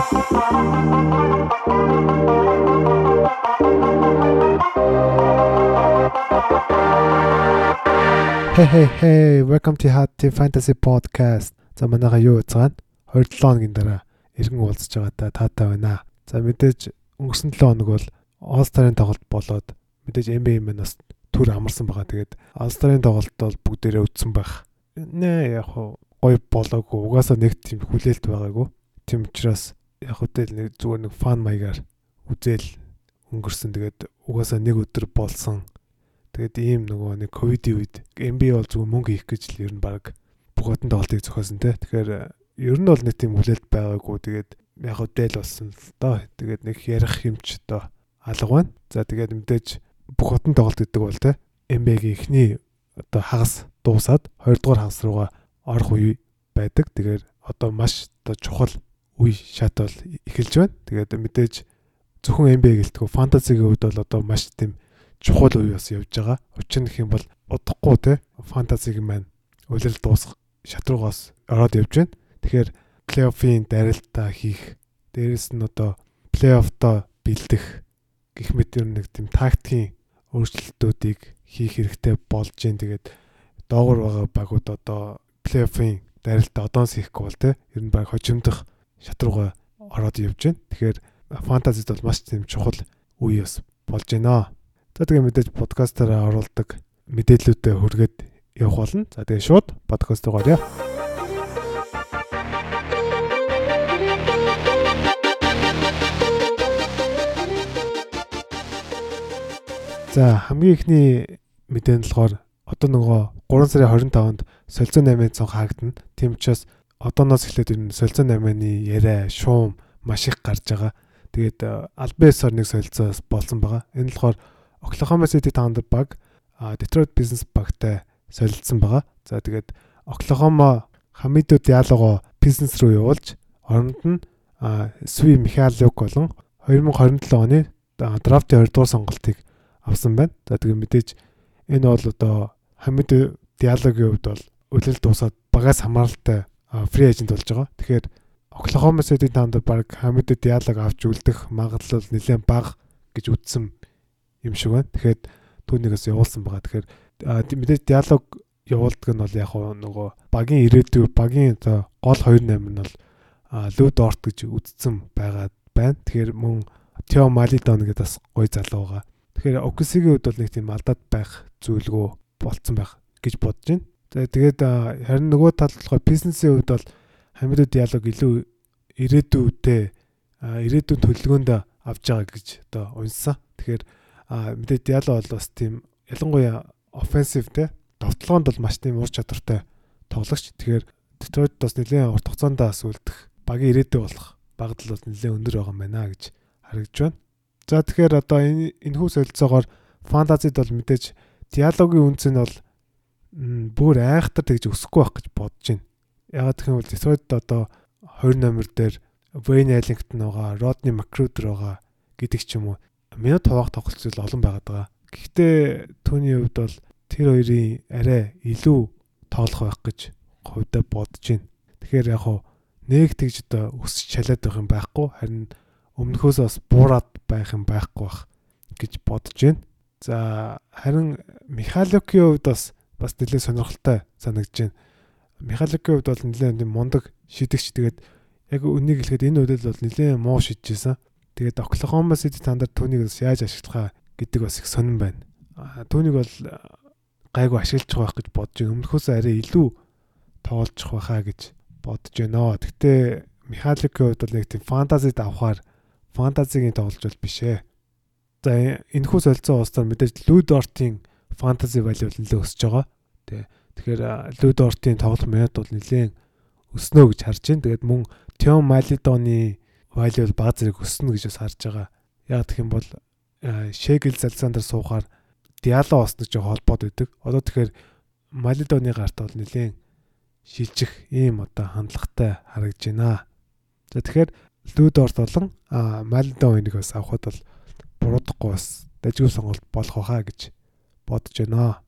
Hey hey hey, welcome to Hot Fantasy Podcast. За манайха юу үзгаана? 27 хоногийн дараа иргэн уулзж байгаадаа таатай байна. За мэдээж өнгөрсөн 7 хоног бол All-Star-ын тоглолт болоод мэдээж NBA маань бас түр амарсан байгаа. Тэгээд All-Star-ын тоглолт бол бүгдээрээ үтсэн байх. Нэ яг гой болоогүй. Угаасаа нэг тийм хүлээлт байгаагүй. Тийм учраас яг хөтөл нэг зүгээр нэг фан маягаар үзэл өнгөрсөн. Тэгээд угаасаа нэг өдөр болсон Тэгээд ийм нөгөө нэг ковидын үед MB бол зүгээр мөнгө хийх гэж л ер нь баг хотын тоглолтыг зохиосон те. Тэгэхээр ер нь бол нэг тийм хүлээлт байгаагүй. Тэгээд яг хөө дээл болсон л доо. Тэгээд нэг ярих юмч доо алга байна. За тэгээд мэдээж хотын тоглолт гэдэг бол те MB-гийн эхний одоо хагас дуусаад 2 дугаар хагас руугаа орох үе байдаг. Тэгэхээр одоо маш одоо чухал үе шат бол эхэлж байна. Тэгээд мэдээж зөвхөн MB гэлтгүү фэнтезигийн хувьд бол одоо маш тийм чухал үе бас явж байгаа. Учир нь гэх юм бол удахгүй те фэнтезиг маань үлрэл дуусах шатругаас ороод явж байна. Тэгэхээр плей-оффын дарилтаа хийх, дээрэс нь одоо плей-оффтоо бэлдэх гэх мэт юм нэг тийм тактикийн өөрчлөлтүүдийг хийх хэрэгтэй болж байна. Тэгээд доогор байгаа багууд одоо плей-оффын дарилтаа одоос хийхгүй бол те ер нь баг хожимдох шатрууга ороод явж байна. Тэгэхээр фэнтезид бол маш тийм чухал үе бас болж байна. За тэгээ мэдээж подкастаараа оруулдаг мэдээллүүдэд хүргээд явах болно. За тэгээ шууд подкаст руу гарья. За хамгийн ихний мэдээ нь болохоор одоо нөгөө 3 сарын 25-нд солилцоо 8-ын цонх хаагдана. Тийм учраас одооноос эхлээд энэ солилцоо 8-ны яриа, шуум маш их гарч байгаа. Тэгээд Альбесор нэг солилцоос болсон байгаа. Энэ болохоор Oklahoma City Thunder баг Detroit Business багтай солилцсон байгаа. За тэгээд Oklahoma Хамидо Диалого бизнес руу явуулж оронд нь Сви Михайлук болон 2027 оны драфтын 2 дугаар сонголтыг авсан байна. За тэгээд мэдээж энэ бол одоо Хамидо Диалогийн хувьд бол үлрэл дуусаад багаас хамааралтай фри эйжент болж байгаа. Тэгэхээр Oklahoma City Thunder баг Хамидо Диалог авч үлдэх магадлал нэлээд бага гэж үздсэн юм шиг байна. Тэгэхээр түүнийгээс явуулсан байгаа. Тэгэхээр мэдээж диалог явуулдаг нь бол яг нөгөө багийн ирээдүй багийн оо гол 28 нь бол лүд орт гэж үздсэн байгаа байна. Тэгэхээр мөн Тео Малидон гэдэг бас гой залуу байгаа. Тэгэхээр Оксигийн хувьд бол нэг тийм алдаад байх зүйлгөө болцсон байх гэж бодож байна. Тэгээд харин нөгөө тал болохоор бизнесийн хувьд бол Хамидо диалог илүү ирээдүйдээ ирээдүйн төлөвлөгөөнд авч байгаа гэж одоо унссан. Тэгэхээр мэдээ Диало бол бас тийм ялангуяа offensive те довтлоонд бол маш тийм ур чадвартай тоглогч. Тэгэхээр Detroit бас нэлээд урт хугацаанд бас үлдэх багийн ирээдүй болох багтал бол нэлээд өндөр байгаа юм байна гэж харагдж байна. За тэгэхээр одоо энэ энэхүү солилцоогоор фантазид бол мэдээж диалогийн үнц нь бол бүр айхтар тэгж өсөхгүй байх гэж бодож байна. Ягаад гэх юм бол Detroit одоо 20 номер дээр Wayne Ellington байгаа, Rodney McGruder байгаа гэдэг ч юм уу минут хуваах тоглолцол олон байгаад байгаа. Гэхдээ түүний хувьд бол тэр хоёрын арай илүү тоолох байх гэж хувьдаа бодож байна. Тэгэхээр яг хуу нэг тэгж одоо өсч чалаад байх юм байхгүй харин өмнөхөөс бас буураад байх юм байхгүй бах гэж бодож байна. За харин Михалокийн хувьд бас бас нэлээд сонирхолтой санагдж байна. Михалокийн хувьд бол нэлээд мундаг шидэгч тэгээд яг үнийг хэлэхэд энэ үйл бол нэлээд муу шидчихсэн. Тэгээд Oklahoma City Thunder түүнийг бас яаж ашиглахаа гэдэг бас их сонирн байна. Түүнийг бол гайгүй ашиглаж байгаа гэж бодож байна. Өмнөхөөс арай илүү тоолжих байхаа гэж бодож байна. Гэхдээ Михаликийн хувьд бол нэг тийм фэнтезид авахаар фэнтезигийн тоглож бол биш ээ. За энэхүү солилцоо устдаар мэдээж Людортийн фэнтези value нэлээд өсөж байгаа. Тэ. Тэгэхээр Людортийн тоглох минут бол нэлээд өснө гэж харж байна. Тэгээд мөн Тион Малидоны value бол баг зэрэг өснө гэж бас харж байгаа. Яг гэх юм бол шегэл залсандар суухаар диало осно ч холбоод өгдөг. Одоо тэгэхээр Малидоны гарт бол нэлээд шилжих ийм одоо хандлагатай харагдж байна. За тэгэхээр Лүдорт болон Малидон энийг бас авахд бол буруудахгүй бас дажгүй сонголт болох байхаа гэж бодож байна.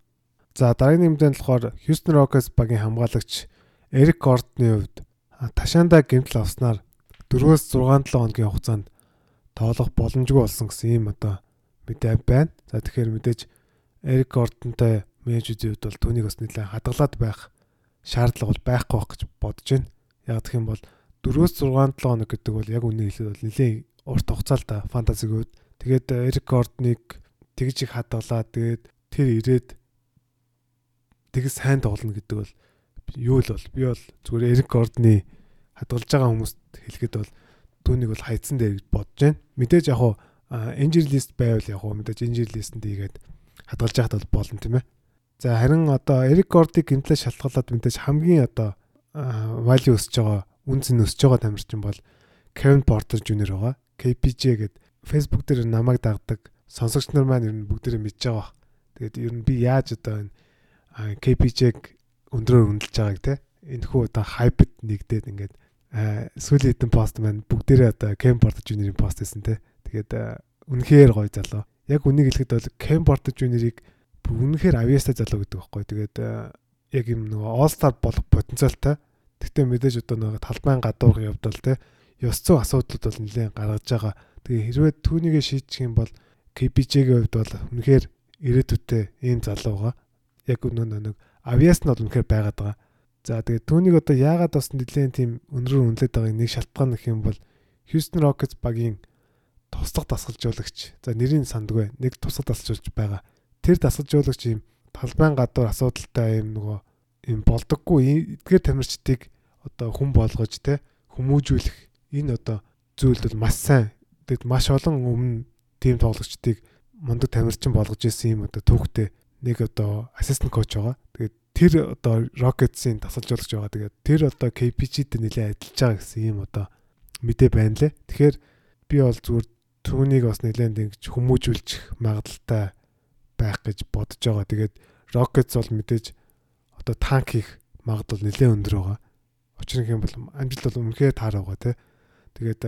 За дараагийн нэмдэн болохоор Houston Rockets багийн хамгаалагч Эрик Гордны хувьд Ташанда гэмтэл авснаар 4-өөс 6-7 хоногийн хугацаанд тоглох боломжгүй болсон гэсэн ийм одоо мэдээ байна. За тэгэхээр мэдээж Эрик Гордонтой менежүүдийн хувьд бол түүнийг бас нэлээд хадгалаад байх шаардлага бол байхгүй байх гэж бодож байна. Яг гэх юм бол 4-өөс 6-7 хоног гэдэг бол яг үнийг хэлээд бол нэлээд урт хугацаа л да фэнтезиг үед. Тэгээд Эрик Гордоныг тэгж их хадгалаад тэгээд тэр ирээд тэгс сайн тоглоно гэдэг бол юу л бол би бол зүгээр Эрик Гордны хадгалж байгаа хүмүүст хэлэхэд бол түүнийг бол хайцсан дээр бодож байна. Мэдээж яг хуу injury list байвал яг хуу мэдээж injury list-энд ийгээд хадгалж яхад бол болно тийм ээ. За харин одоо Эрик Гордыг гинтлээ шалтгаалаад мэдээж хамгийн одоо value өсөж байгаа үнц нь өсөж байгаа тамирчин бол Kevin Porter Jr байгаа. KPJ гэд Facebook дээр намайг дагдаг сонсогч нар маань ер нь бүгдээрээ мэдж байгаа. Тэгээд ер нь би яаж одоо энэ KPJ-г өндрөөр үнэлж байгааг те энэ хүү одоо хайпд нэгдээд ингээд сүүлийн хэдэн пост маань бүгдээрээ одоо Кемпорт Жуниорийн пост байсан те. Тэгээд үнэхээр гоё залуу. Яг үнийг хэлэхэд бол Кемпорт Жуниорийг үнэхээр авьяастай залуу гэдэг байхгүй. Тэгээд яг юм нөгөө All Star болох потенциалтай. Гэхдээ мэдээж одоо нөгөө талбайн гадуур явдал те. Ёс зүйн асуудлууд бол нэлээд гаргаж байгаа. Тэгээ хэрвээ түүнийгээ шийдчих юм бол KPJ-ийн хувьд бол үнэхээр ирээдүйтэй ийм залуу байгаа. Яг өнөө нэг авьяас нь бол үнэхээр байгаад байгаа. За тэгээд түүнийг одоо яагаад бас нэлээд тийм өнрөөр үнэлээд байгааг нэг шалтгаан гэх юм бол Houston Rockets багийн туслах дасгалжуулагч. За нэрийг сандгүй. Нэг туслах дасгалжуулж байгаа. Тэр дасгалжуулагч ийм талбайн гадуур асуудалтай юм нөгөө юм болдоггүй эдгээр тамирчдыг одоо хүн болгож те хүмүүжүүлэх энэ одоо зүйлд бол маш сайн. Тэгэд маш олон өмнө тим тоглогчдыг мундаг тамирчин болгож исэн юм одоо түүхтэй нэг одоо ассистент коуч байгаа. Тэгээд тэр одоо Rockets-ийн тасалжуулагч байгаа. Тэгээд тэр одоо KPG-тэй нэлээд адилж байгаа гэсэн юм одоо мэдээ байна лээ. Тэгэхээр би бол зүгээр түүнийг бас нэлээд ингэж хүмүүжүүлчих магадaltaй байх гэж бодож байгаа. Тэгээд Rockets бол мэдээж одоо танк хийх магадлал нэлээд өндөр байгаа. Учир нь юм бол амжилт бол үнэхээр таар байгаа тий. Тэгээд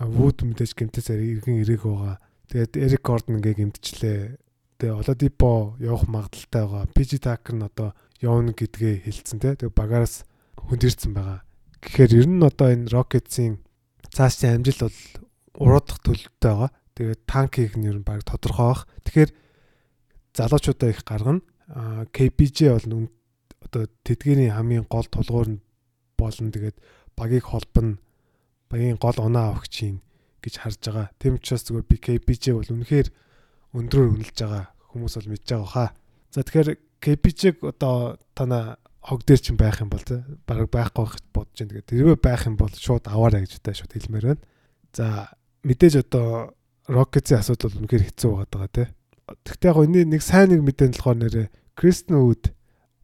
Wood мэдээж гэмтээсээр иргэн ирээг байгаа. Тэгээд Eric Gordon ингээ гэмтчлээ. Тэгээ Oladipo явах магадaltaй байгаа. PG Tucker нь одоо явна гэдгээ хэлсэн те. Тэгээ багаараас хүндэрсэн байгаа. Тэгэхээр ер нь одоо энэ Rockets-ийн цаашдын амжилт бол уруудах төлөвтэй байгаа. Тэгээд танкийг нь ер нь баг тодорхой бах. Тэгэхээр залуучуудаа их гаргана. KPJ бол одоо тэдгэрийн хамгийн гол тулгуур нь болно. Тэгээд багийг холбоно. Багийн гол унаа авахчийн гэж харж байгаа. Тэм учраас зүгээр би KPJ бол үнэхээр өндрөөр үнэлж байгаа хүмүүс бол мэдж байгаа хаа. За тэгэхээр KPJ-г одоо тана хог дээр чинь байх юм бол баг байхгүй байх бодож байна. Тэгээд тэрвээ байх юм бол шууд аваарай гэж та шууд хэлмээр байна. За мэдээж одоо Rockets-ийн асуудал бол үнэхээр хэцүү байгаа те. Гэхдээ яг энэ нэг сайн нэг мэдэн болохоор нэрэ Кристен Wood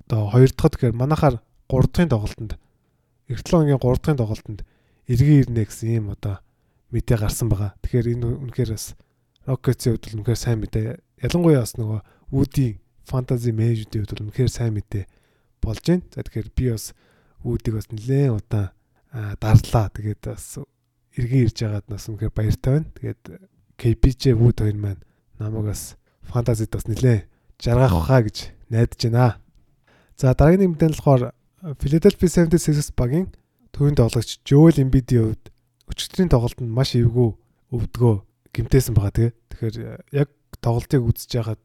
одоо хоёр дахьд гэхээр манахаар 3 дахьын тоглолтод Эртлонгийн 3 дахьын тоглолтод эргэн ирнэ гэсэн ийм одоо мэдээ гарсан байгаа. Тэгэхээр энэ үнэхээр бас Rockets-ийн хувьд бол үнэхээр сайн мэдээ. Ялангуяа бас нөгөө Woody fantasy manager-ийн хувьд бол үнэхээр сайн мэдээ болж байна. За тэгэхээр би бас Woody-г бас нэлээд удаан дарлаа. Тэгээд бас эргэн ирж байгаад нас үнэхээр баяртай байна. Тэгээд KPJ Wood хоёр маань намайг бас фантазид бас нэлээд жаргах баха гэж найдаж байна. За дараагийн мэдэн болохоор Philadelphia 76ers багийн төвийн тоглогч Joel Embiid-ийн хувьд өчигдрийн тоглолтод маш эвгүй өвдгөө гимтээсэн байгаа тэгээ. Тэгэхээр э, яг тоглолтыг үзэж байгаад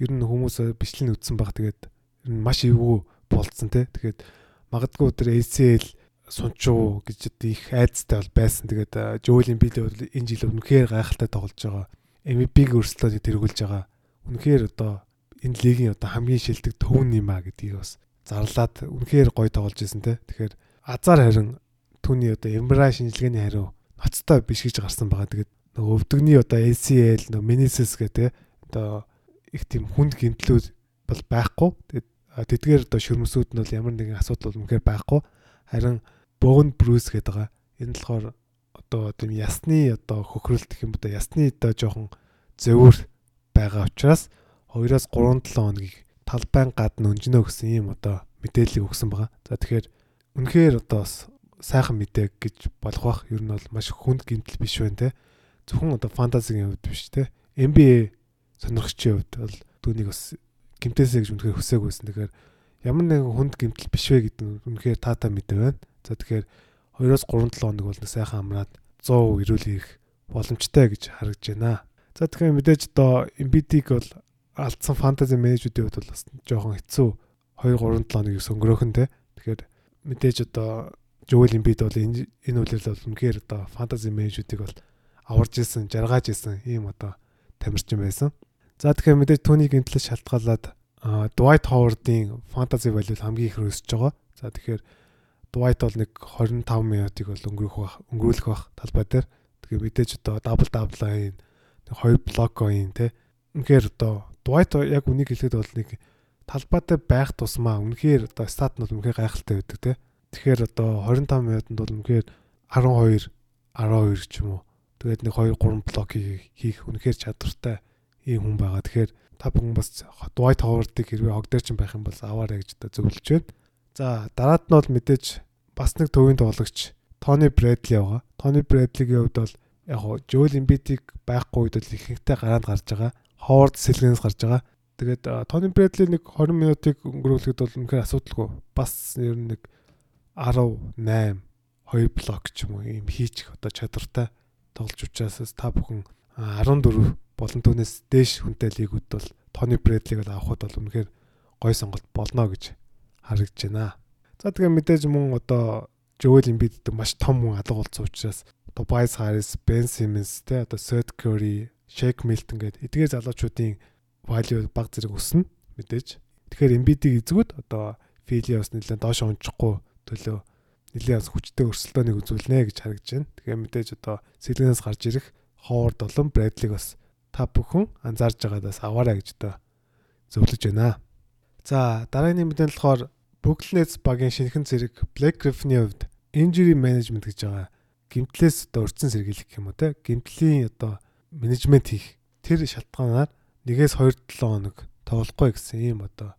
ер нь хүмүүс бичлэг үтсэн баг тэгээд ер нь маш эвгүй болцсон те. Тэгээд магадгүй өдөр ACL сунчуу гэж их айцтай бол байсан. Тэгээд Joel Embiid бол энэ жил үнэхээр гайхалтай тоглож байгаа. MVP-г өрсөлдөж тэргүүлж байгаа. Үнэхээр одоо энэ лигийн одоо хамгийн шилдэг төвн юм а гэдгийг бас зарлаад үнэхээр гоё тоглож исэн те. Тэгэхээр азар харин түүний одоо Embraer шинжилгээний хариу ноцтой биш гэж гарсан байгаа. Тэгээд нөгөө өвдөгний одоо ACL нөгөө meniscus гэдэг одоо их тийм хүнд гэмтлүүд бол байхгүй. Тэгээд тэдгээр одоо шөрмсүүд нь бол ямар нэгэн асуудал бол үнэхээр байхгүй. Харин bone bruise гэдэг байгаа. Энэ болохоор одоо тийм ясны одоо хөхрөлт гэх юм одоо ясны одоо жоохон зөвөр байгаа учраас 2-оос 3-7 хоногийг талбайн гадна өнжнө гэсэн ийм одоо мэдээллийг өгсөн байгаа. За тэгэхээр үнэхээр одоо сайхан мэдээ гэж болох бах. Ер нь бол маш хүнд гэмтэл биш байна те зөвхөн одоо фэнтезигийн хувьд биш те NBA сонирхчийн хувьд бол түүнийг бас гимтээсэ гэж үнэхээр хүсээгүйсэн. Тэгэхээр ямар нэгэн хүнд гимтэл биш вэ гэдэг нь үнэхээр таата мэдээ байна. За тэгэхээр 2-оос 3-7 хоног бол нэг сайхан амраад 100 ирүүл ирэх боломжтой гэж харагдж байна. За тэгэхээр мэдээж одоо Embiid-ийг бол алдсан фэнтези менежүүдийн хувьд бол бас жоохон хэцүү 2 3 7 хоног өнгөрөөх нь те. Тэгэхээр мэдээж одоо Joel Embiid бол энэ энэ үйлрэл бол үнэхээр одоо фэнтези менежүүдийг бол аварж исэн, жаргаж исэн ийм одоо тамирчин байсан. За тэгэхээр мэдээж түүнийг гинтлээ шалтгаалаад Dwight Howard-ийн fantasy value хамгийн их өсөж байгаа. За тэгэхээр Dwight бол нэг 25 минутыг бол өнгөрөх бах, өнгөрүүлэх бах талбай дээр. Тэгээ мэдээж одоо double double айн, хоёр блок айн те. Үнэхээр одоо Dwight яг үнийг хэлэхэд бол нэг талбайтай байх тусмаа үнэхээр одоо стат нь үнэхээр гайхалтай байдаг те. Тэгэхээр одоо 25 минутанд бол үнэхээр 12 12 ч юм уу. Тэгээд нэг 2 3 блок хийх үнэхээр чадвартай ийм хүн байгаа. Тэгэхээр та бүхэн бас Dwight Howard-ыг хэрвээ хог дээр ч байх юм бол аваарэ гэж та зөвлөж байна. За дараад нь бол мэдээж бас нэг төвийн тоглогч Тони Брэдли байгаа. Тони Брэдлигийн хувьд бол яг хоо Joel Embiid-ийг байхгүй үед л ихэнхдээ гараанд гарч байгаа. Howard сэлгэнээс гарч байгаа. Тэгээд Тони Брэдли нэг 20 минутыг өнгөрүүлэхэд бол үнэхээр асуудалгүй. Бас ер нь нэг 18 2 блок ч юм уу ийм хийчих одоо чадвартай тоглож учраас та бүхэн 14 болон түүнээс дээш хүнтэй лигүүд бол Тони Брэдлиг авахд бол үнэхээр гой сонголт болно гэж харагдж байна. За тэгээ мэдээж мөн одоо Joel Embiid маш том хүн алга болсон учраас Tobias Harris, Ben Simmons те одоо Seth Curry, Shake Milton гэдэг эдгээр залуучуудын value баг зэрэг өснө мэдээж. Тэгэхээр Embiid-ийг эзгүүд одоо Philly бас нэлээд доош унчихгүй төлөө нэлээд бас хүчтэй өрсөлдөөнийг үзүүлнэ гэж харагдж байна. Тэгэхээр мэдээж одоо сэлгэнээс гарч ирэх Howard болон Bradley бас та бүхэн анзаарж байгаадаас аваарай гэж одоо зөвлөж байна. За дараагийн мэдэн болохоор Nets багийн шинэхэн зэрэг Black Griffin-ийн хувьд injury management гэж байгаа. Гимтлээс одоо урьдчилан сэргийлэх юм уу те. Гимтлийн одоо менежмент хийх тэр шалтгаанаар нэгээс 2-7 хоног тоглохгүй гэсэн ийм одоо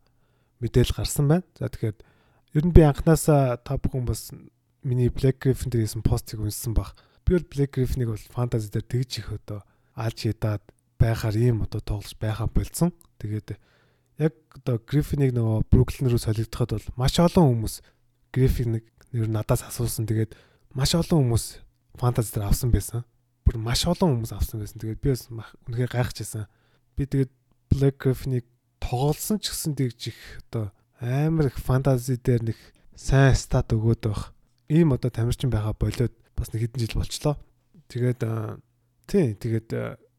мэдээлэл гарсан байна. За тэгэхээр ер нь би анханасаа та бүхэн бас миний Black Griffin дээр хийсэн постыг уншсан баг. Би бол Black Griffin-ыг бол фэнтези дээр тэгж их одоо алж ядаад байхаар ийм одоо тоглож байхаа болцсон. Тэгээд яг одоо Гриффинийг нөгөө Бруклин руу солигдоход бол маш олон хүмүүс Гриффинийг нэр надаас асуусан. Тэгээд маш олон хүмүүс фэнтези дээр авсан байсан. Бүр маш олон хүмүүс авсан байсан. Тэгээд би бас үнэхээр гайхажсэн. Би тэгээд Black Griffin-ыг тоглолсон ч гэсэн тэгж их одоо амар их фэнтези дээр нэг сайн стат өгөөд байх. Ийм одоо тамирчин байгаа болоод бас нэг хэдэн жил болчлоо. Тэгээд тий тэгээд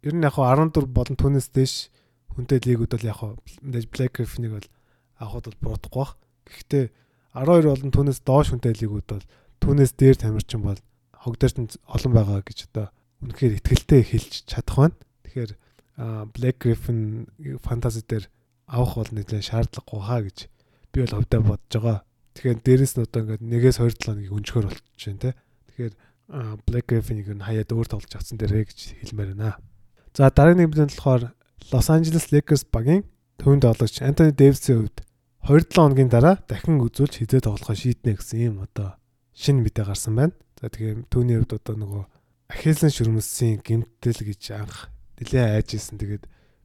ер нь яг хаа 14 болон түүнээс дээш хүнтэй лигүүд бол яг хаа Black Griffin-ыг бол авахд бол буруудахгүй бах. Гэхдээ 12 болон түүнээс доош хүнтэй лигүүд бол түүнээс дээр тамирчин бол хогдорч олон байгаа гэж одоо үнэхээр ихтгэлтэй хэлж чадах байна. Тэгэхээр Black Griffin фэнтези дээр авах бол нэлээд шаардлагагүй хаа гэж би бол хөвдөө бодож байгаа. Тэгэхээр дээрэс нь одоо ингээд нэгээс 2 7 хоногийн өнчгөр болчихж байна те. Тэгэхээр Black Griffin-ыг нь хаяад өөр тоглож авсан дээрээ гэж хэлмээр байна. За дараагийн нэг мэдэн болохоор Los Angeles Lakers багийн төвөнд тоглогч Антони Дэвисийн хувьд 2-7 хоногийн дараа дахин үзүүлж хизээ тоглохоо шийднэ гэсэн юм одоо шинэ мэдээ гарсан байна. За тэгээ түүний хувьд одоо нөгөө Ахилсан шүрмэсийн гимтэл гэж анх нэлээ айжсэн. Тэгээд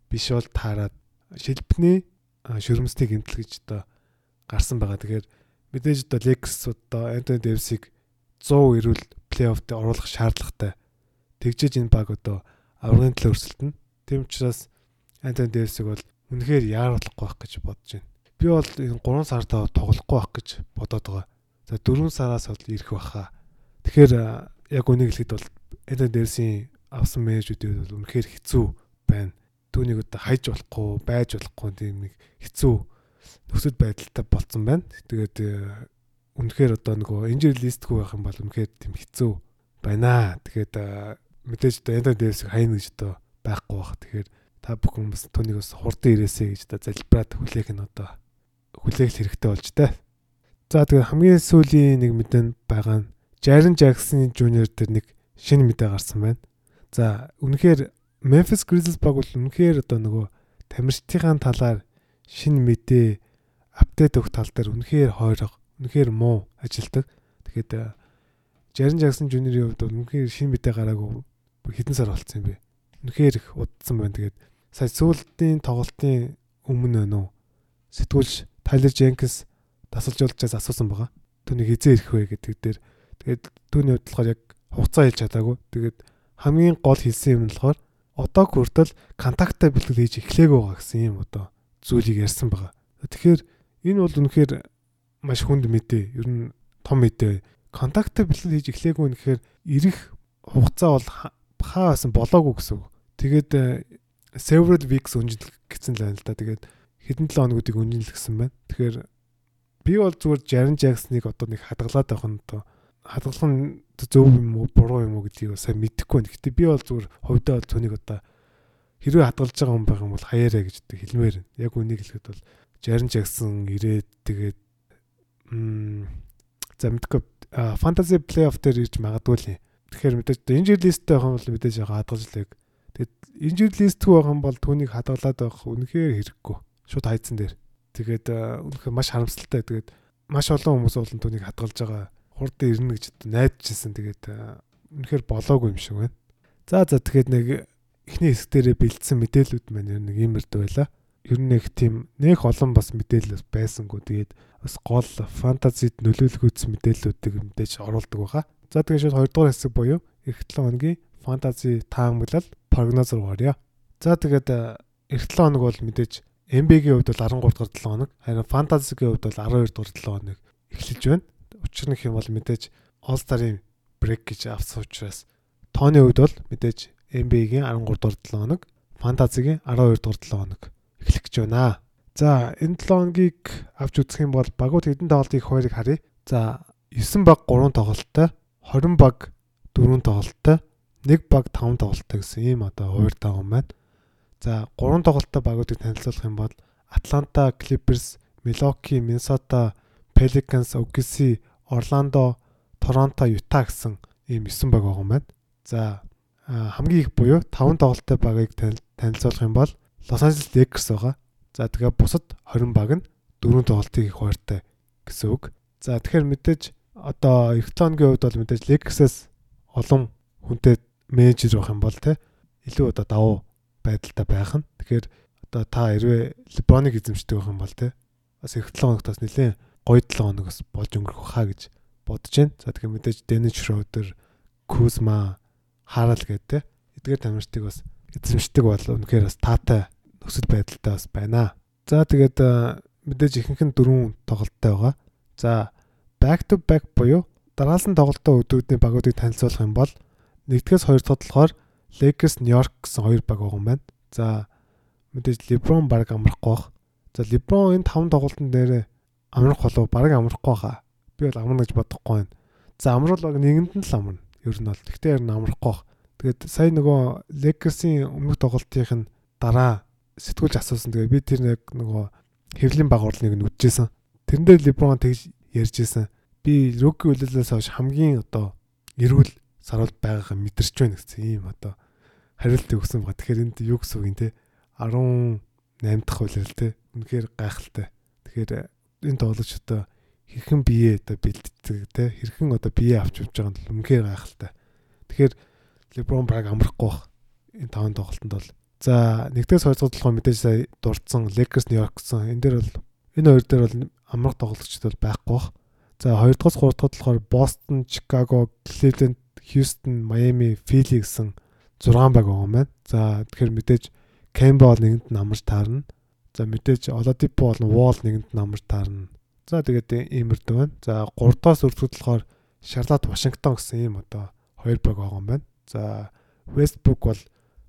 биш бол таарад шилбэний шүрмэсний гимтэл гэж одоо гарсан байгаа. Тэгэхээр мэдээж одоо Lakers одоо Антони Дэвисийг 100 ирүүл плей-оффт оруулах шаардлагатай. Тэгжээж энэ баг одоо аврагын төлөө өрсөлдөнө. Тийм учраас Антон Дэвисийг бол үнэхээр яаруулахгүй байх гэж бодож байна. Би бол энэ 3 сартаа тоглохгүй байх гэж бодоод байгаа. За 4 сараас бол ирэх байхаа. Тэгэхээр яг үнийг хэлэхэд бол Антон Дэвисийн авсан менежүүдүүд бол үнэхээр хэцүү байна. Түүнийг одоо хайж болохгүй, байж болохгүй тийм нэг хэцүү нөхцөл байдалтай болцсон байна. Тэгээд үнэхээр одоо нөгөө инжир листгүй байх юм бол үнэхээр тийм хэцүү байна. Тэгээд мэдээж одоо Антон Дэвис хайна гэж одоо байхгүй бах. Тэгэхээр та бүхэн бас түүнийг бас хурдан ирээсэй гэж одоо залбираад хүлээх нь одоо хүлээх хэрэгтэй болж таа. За тэгээ хамгийн сүүлийн нэг мэдэн байгаа нь Jaren Jackson Jr дээр нэг шинэ мэдээ гарсан байна. За үнэхээр Memphis Grizzlies баг бол үнэхээр одоо нөгөө тамирчдын талаар шинэ мэдээ апдейт өгөх тал дээр үнэхээр хойрог, үнэхээр муу ажилдаг. Тэгэхээр Jaren Jackson Jr-ийн хувьд үнэхээр шинэ мэдээ гараагүй хэдэн сар болцсон юм бэ? Үнэхээр их удсан байна. Тэгээд сая сүүлдийн тоглолтын өмнө нөө сэтгүүлч Тайлер Дженкинс тасалж олжээс асуусан байгаа. Түүнийг хизээ ирэх вэ гэдэг дээр Тэгээд түүний хувьд болохоор яг хугацаа хэлж чадаагүй. Тэгээд хамгийн гол хэлсэн юм нь болохоор одоо хүртэл контакттай бэлтгэл хийж эхлэегүй байгаа гэсэн юм одоо зүйлийг ярьсан байгаа. Тэгэхээр энэ бол үнэхээр маш хүнд мэдээ. Ер нь том мэдээ. Контакттай бэлтгэл хийж эхлэегүй нэхэр ирэх хугацаа бол хаа басан болоогүй гэсэн. Тэгээд several weeks өнжил гэсэн л байна л да. Тэгээд хэдэн 7 хоногуудыг өнжил гэсэн байна. Тэгэхээр би бол зүгээр 60 Jackson-ыг одоо нэг хадгалаад байх нь одоо хадгалах нь зөв юм уу буруу юм уу гэдгийг сайн мэдэхгүй байна. Гэтэ би бол зүгээр хувьдаа бол түүнийг одоо хэрвээ хадгалж байгаа хүн байх юм бол хаяарэ гэж хэлмээр байна. Яг үнийг хэлэхэд бол 60 Jackson ирээд тэгээд за мэдгүй фэнтези плей-офф дээр ирж магадгүй л. Тэгэхээр мэдээж инжир листтэй байх юм бол мэдээж яг хадгалж лэг. Тэгээд инжир листгүй байх юм бол түүнийг хадгалаад байх үнэхээр хэрэггүй. Шууд хайцсан дээр. Тэгээд үнэхээр маш харамсалтай. Тэгээд маш олон хүмүүс болон түүнийг хадгалж байгаа хурд ирнэ гэж найдажсэн. Тэгээд үнэхээр болоогүй юм шиг байна. За за тэгээд нэг эхний хэсэг дээрээ бэлдсэн мэдээлүүд маань нэг иймэрдүү байла. Ер нь нэг тийм нэг олон бас мэдээлэл байсангүй. Тэгээд бас гол фэнтезид нөлөөлөх мэдээллүүдийг мэдээж оруулдаг байгаа. За тэгээд шууд 2 дугаар хэсэг буюу эх 7 хоногийн фэнтези таамаглал прогноз руу орё. За тэгээд эх 7 хоног бол мэдээж MB-гийн хувьд бол 13 дугаар 7 хоног, харин фэнтезигийн хувьд бол 12 дугаар 7 хоног эхэлж байна. Учир нь хэм бол мэдээж All Star-ын брейк гэж авсан учраас тооны хувьд бол мэдээж NBA-гийн 13 дугаар 7 хоног, фэнтезигийн 12 дугаар 7 хоног эхлэх гэж байна. За энэ 7 хоногийг авч үзэх юм бол багууд хэдэн тоглолтыг хоёрыг харъя. За 9 баг 3 тоглолттой, 20 баг 4 тоглолттой, 1 баг 5 тоглолттой гэсэн ийм одоо хуваар таагүй байна. За 3 тоглолттой багуудыг танилцуулах юм бол Atlanta Clippers, Milwaukee, Minnesota, Pelicans, OKC, Орландо, Торонто, Юта гэсэн ийм 9 баг байгаа юм байна. За хамгийн их буюу 5 тоглолттой багийг танилцуулах юм бол Лос Анжелес Lakers байгаа. За тэгээ бусад 20 баг нь 4 тоглолтыг их хууртай гэсэн үг. За тэгэхээр мэдээж одоо Эклонгийн хувьд бол мэдээж Lakers-аас олон хүнтэй менежер байх юм бол те илүү одоо давуу байдалтай байх нь. Тэгэхээр одоо та хэрвээ LeBron-ыг эзэмшдэг байх юм бол те бас их 7 хоногт бас нэлээд гоё 7 хоног бас болж өнгөрөх хаа гэж бодож байна. За тэгэхээр мэдээж Dennis Schroeder, Kuzma, Harrell гэдэг те эдгээр тамирчдыг бас эзэмшдэг бол үнэхээр бас таатай нөхцөл байдалтай бас байна. За тэгээд мэдээж ихэнх нь дөрвөн тоглолттой байгаа. За back to back буюу дараалсан тоглолтын өдрүүдийн багуудыг танилцуулах юм бол нэгдгээс хоёр дахь болохоор Lakers New York гэсэн хоёр баг байгаа юм байна. За мэдээж LeBron баг амрахгүй бах. За LeBron энэ таван тоглолтын дээр амрах болов баг амрахгүй хаа. Би бол амарна гэж бодохгүй байна. За амруул баг нэгэнд нь л амарна. Ер нь бол. Гэхдээ ер нь амрахгүй. Тэгээд сая нөгөө Lakers-ийн өмнөх тоглолтынх нь дараа сэтгүүлж асуусан. Тэгээ би тэр яг нөгөө хэвлийн баг урлыг нь үдчихсэн. Тэрэн дээр LeBron тэгж ярьж исэн. Би rookie үлээлээс хойш хамгийн одоо эрүүл саруулт байгаагаа мэдэрч байна гэсэн ийм одоо хариулт өгсөн байгаа. Тэгэхээр энд юу гэсэн үг юм те 18 дахь үлээл те үнэхээр гайхалтай. Тэгэхээр энэ тоглогч одоо хэрхэн бие одоо бэлддэг те хэрхэн одоо бие авч явж байгаа нь үнэхээр гайхалтай. Тэгэхээр LeBron баг амрахгүй бах энэ таван тоглолтод бол За нэгдээс хоёр дахь толгой мэдээж сая дурдсан Lakers New York гэсэн. Энэ дээр бол энэ хоёр дээр бол амрах тоглогчд бол байхгүй бах. За хоёр дахь гурав дахь болохоор Boston, Chicago, Cleveland, Houston, Miami, Philly гэсэн 6 баг байгаа юм байна. За тэгэхээр мэдээж Kemba бол нэгэнд нь амарч таарна. За мэдээж Oladipo бол Wall нэгэнд нь амарч таарна. За тэгээд иймэрдүү байна. За 3 дахь үрдгүүд болохоор Charlotte, Washington гэсэн ийм одоо хоёр баг байгаа юм байна. За Westbrook бол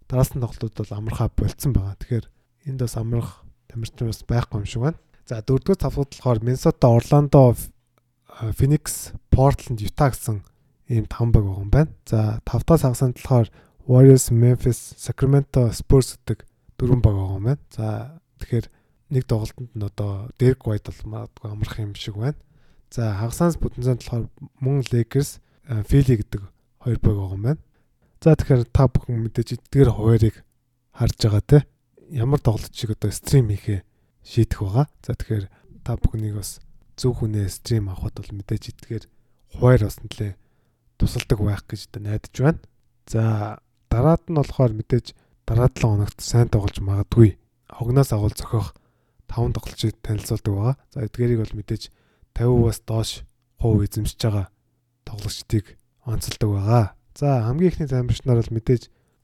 дараалсан тоглолтууд бол амархаа болцсон байгаа. Тэгэхээр энд бас амрах тамирчин бас байхгүй юм шиг байна. За дөрөвдүгээр тавхад болохоор Minnesota, Orlando, Phoenix, Portland, Utah гэсэн ийм таван баг байгаа юм байна. За тавтаас хагасанд болохоор Warriors, Memphis, Sacramento, Spurs гэдэг дөрвөн баг байгаа юм байна. За тэгэхээр нэг тоглолтод нь одоо Derek White бол магадгүй амрах юм шиг байна. За хагасаас бүтэнцэн болохоор мөн Lakers, Philly гэдэг хоёр баг байгаа юм байна. За тэгэхээр та бүхэн мэдээж эдгээр хуваарийг харж байгаа те ямар тоглолт шиг одоо стрим хийхээ шийдэх байгаа. За тэгэхээр та бүхнийг бас зөв хүнээ стрим авахд бол мэдээж эдгээр хуваар бас нэлээ тусалдаг байх гэж одоо найдаж байна. За дараад нь болохоор мэдээж дараа 7 хоногт сайн тоглож магадгүй. Хогноос агуул зохиох 5 тоглолчийг танилцуулдаг байгаа. За эдгээрийг бол мэдээж 50-аас доош хувь эзэмшиж байгаа тоглогчдыг онцолдог байгаа. За хамгийн ихний замбарчнаар бол мэдээж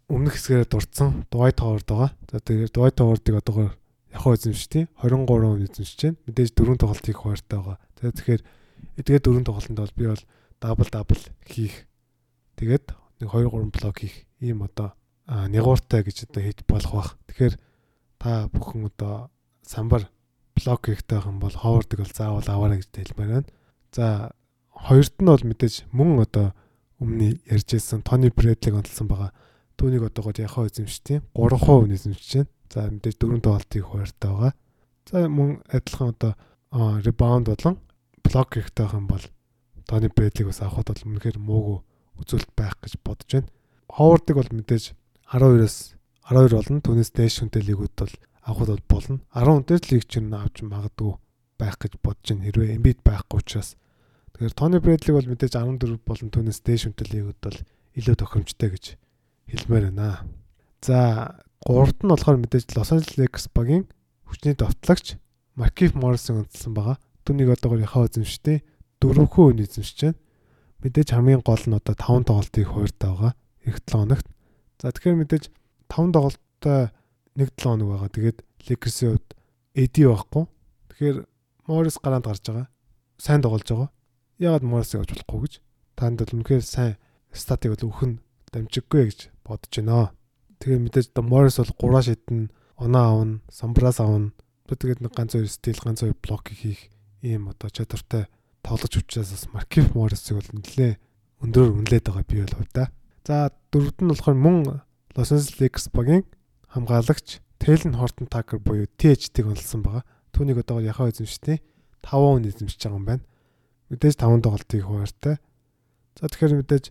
өмнөх хэсгээрээ дурдсан Dwight Howard байгаа. За тэгээд Dwight Howard-ыг одоогоор яхаа эзэмшдэг 23% эзэмшиж байна. Мэдээж дөрөв тоглолт хийх хуваартай байгаа. За тэгэхээр эдгээр дөрөв тоглолтод бол би бол дабл дабл хийх. Тэгээд нэг 2 3 блок хийх ийм одоо нягууртай гэж одоо хийж болох бах. Тэгэхээр та бүхэн одоо самбар блок хийхтэй юм бол Howard-ыг бол заавал аваарай гэж хэлмээр байна. За хоёрт нь бол мэдээж мөн одоо өмнө ярьжсэн Тони Брэдлиг онцлсан байгаа. Түүнийг одоогоор яхаа эзэмшдэг 3% эзэмшиж байна. За мэдээж дөрөв тоглолтыг хуваартай байгаа. За мөн адилхан одоо ребаунд болон блок хийхтэй юм бол Тони Брэдлиг бас авахд бол үнэхээр муугүй үзүүлэлт байх гэж бодож байна. Ховардыг бол мэдээж 12-оос 12 болно. Түүнээс дээш хүнтэй лигүүд бол авахд бол болно. 10 дээр л лиг чинь авч магадгүй байх гэж бодож байна. Хэрвээ Embiid байхгүй учраас тэгэхээр Тони Брэдлиг бол мэдээж 14 болон түүнээс дээш хүнтэй лигүүд бол илүү тохиромжтой гэж хэлмээр байна. За гуравт нь болохоор мэдээж Лос Анжелес Lakers багийн хүчний давтлагч Маркиф Моррисон онцлсан байгаа. Түүнийг одоогоор яхаа эзэмшдэг дөрөвхөө өн эзэмшиж байна. Мэдээж хамгийн гол нь одоо 5 тоглолтыг хуурдаа байгаа. Эх 7 хоногт. За тэгэхээр мэдээж 5 тоглолттой 1 7 хоног байгаа. Тэгээд Lakers-ийн хувьд AD байхгүй. Тэгэхээр Morris гараанд гарч байгаа. Сайн тоглож байгаа. Яагаад Morris-ыг авч болохгүй гэж танд бол үнэхээр сайн статыг бол өгөх нь дамжиггүй гэж бодож байна. Тэгээ мэдээж одоо Morris бол 3 шидэн оноо аавн, самбраас аавн. Тэгээд нэг ганц хоёр стил, ганц хоёр блок хийх ийм одоо чадвартай тоглож учраас бас Маркив Моррисыг бол нэлээ өндөр үнэлээд байгаа би бол хувьда. За дөрөвд нь болохоор мөн Лос Анжелес Lakers багийн хамгаалагч Тейлен Хортон Такер буюу TH-ийг онлсон байгаа. Түүнийг одоогоор яхаа эзэмштэй 5 он эзэмшиж байгаа юм байна. Мэдээж 5 тоглолтыг хуваартай. За тэгэхээр мэдээж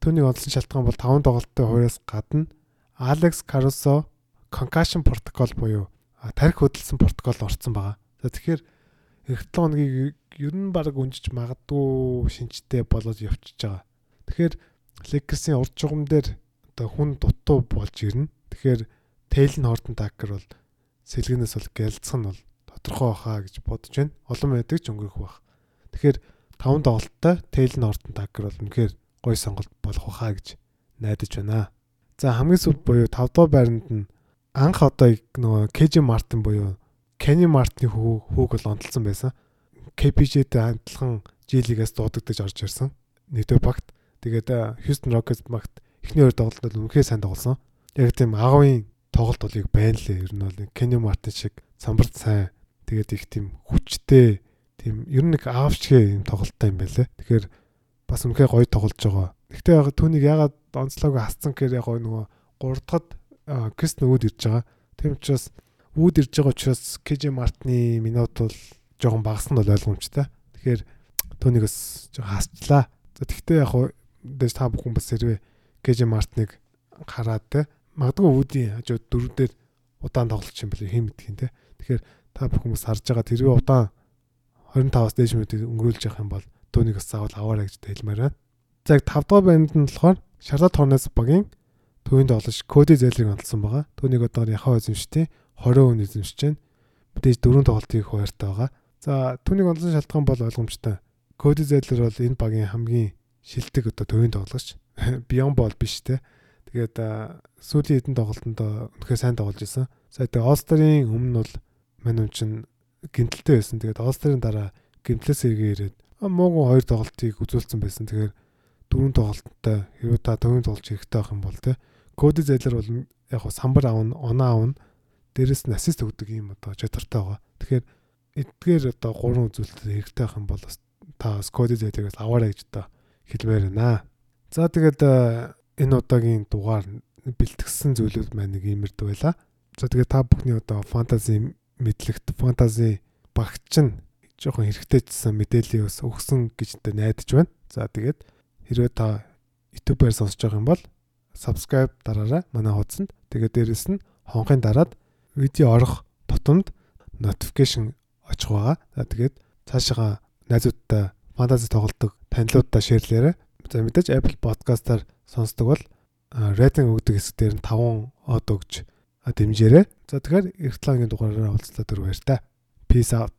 түүнийг онлсон шалтгаан бол 5 тоглолтын хувьяас гадна Алекс Caruso concussion protocol буюу тарих хөдөлсөн протокол орцсон байгаа. За тэгэхээр эх 7 хоногийг ер нь баг үнжиж магадгүй шинжтэй болоод явчихж байгаа. Тэгэхээр Lakers-ийн урд жугам дээр одоо хүн дутуу болж ирнэ. Тэгэхээр Taylor Horton Tucker бол сэлгэнээс бол гэлцэх нь бол тодорхой баха гэж бодож байна. Олон байдаг ч өнгөрөх бах. Тэгэхээр таван тоглолттой Taylor Horton Tucker бол үнэхээр гой сонголт болох баха гэж найдаж байна. За хамгийн сүүлд буюу 5 дахь байранд нь анх одоо нөгөө KJ Martin буюу Kenny Martin-ы хүү хүүг бол онцлсан байсан. KPJ-тэй хамтлан G-лигээс дуудагдаж орж ирсэн. Нэгдүгээр багт. Тэгээд Houston Rockets багт эхний хоёр тоглолтод үнэхээр сайн тоглосон. Яг тийм агавын тоглолт болыг байна лээ. Ер нь бол Kenny Martin шиг самбарт сайн тэгээд их тийм хүчтэй тийм ер нь нэг аавчгээ юм тоглолттой юм байлээ. Тэгэхээр бас үнэхээр гоё тоглож байгаа. Гэхдээ яг түүнийг ягаад онцлоогүй хасцсан гэхээр яг нөгөө 3 дахад Крист нөгөөд ирж байгаа. Тийм учраас үүд ирж байгаа учраас KJ Martin-ы минут бол жоохон багассан бол ойлгомжтой. Тэгэхээр түүнийг бас жоохон хасчлаа. За тэгвэл яг дэс та бүхэн бас хэрвээ KJ Martin-ыг хараад те магадгүй үүдийн хажууд дөрвдөр удаан тоглолч юм бэл хэм мэдхийн те. Тэгэхээр та бүхэн бас харж байгаа тэрвээ удаан 25-аас дээш минут өнгөрүүлж явах юм бол түүнийг бас заавал аваарай гэж хэлмээр байна. За 5 дахь банд нь болохоор Charlotte Hornets багийн төвийн тоглож Cody Zeller-ыг онцлсан байгаа. Түүнийг одоо яхаа эзэмштэй 20 хүн эзэмшиж байна. Мэдээж дөрөв тоглолтыг хуваартай байгаа. За түүнийг онлын шалтгаан бол ойлгомжтой. Коди Зайлер бол энэ багийн хамгийн шилдэг одоо төвийн тоглогч. Бион бол биш те. Тэгээд сүүлийн хэдэн тоглолтонд үнэхээр сайн тоглож исэн. За тэгээд Олстарын өмнө бол мань юм чин гимтэлтэй байсан. Тэгээд Олстарын дараа гимтлээс эргээ ирээд муугу хоёр тоглолтыг үзүүлсэн байсан. Тэгэхээр дөрөв тоглолттой хэрвээ та төвийн тоглож хэрэгтэй байх юм бол те. Коди Зайлер бол яг самбар аавн, оноо аавн дээрэс нь ассист өгдөг юм одоо чадвартай байгаа. Тэгэхээр эдгээр одоо гурван үзүүлэлт хэрэгтэй байх юм бол та Скоди зэдэгээс аваарай гэж одоо хэлмээр байна. За тэгээд энэ удаагийн дугаар бэлтгэсэн зүйлүүд маань нэг иймэрдүү байла. За тэгээд та бүхний одоо фэнтези мэдлэгт фэнтези багч нь жоохон хэрэгтэйчсэн мэдээллийг бас өгсөн гэж одоо найдаж байна. За тэгээд хэрвээ та YouTube-аар сонсож байгаа юм бол subscribe дараарай манай хуудсанд. Тэгээд дээрэс нь хонхын дараад видео орох тутамд notification очих байгаа. За тэгээд цаашаа найзуудтай фэнтези тоглодог танилуудтай шеэрлээрэй. За мэдээж Apple Podcast-аар сонсдог бол рейтинг өгдөг хэсгээр нь 5 од өгж дэмжээрэй. За тэгэхээр эх 7-гийн дугаараараа уулзлаа дөрөв баяр та. Peace out.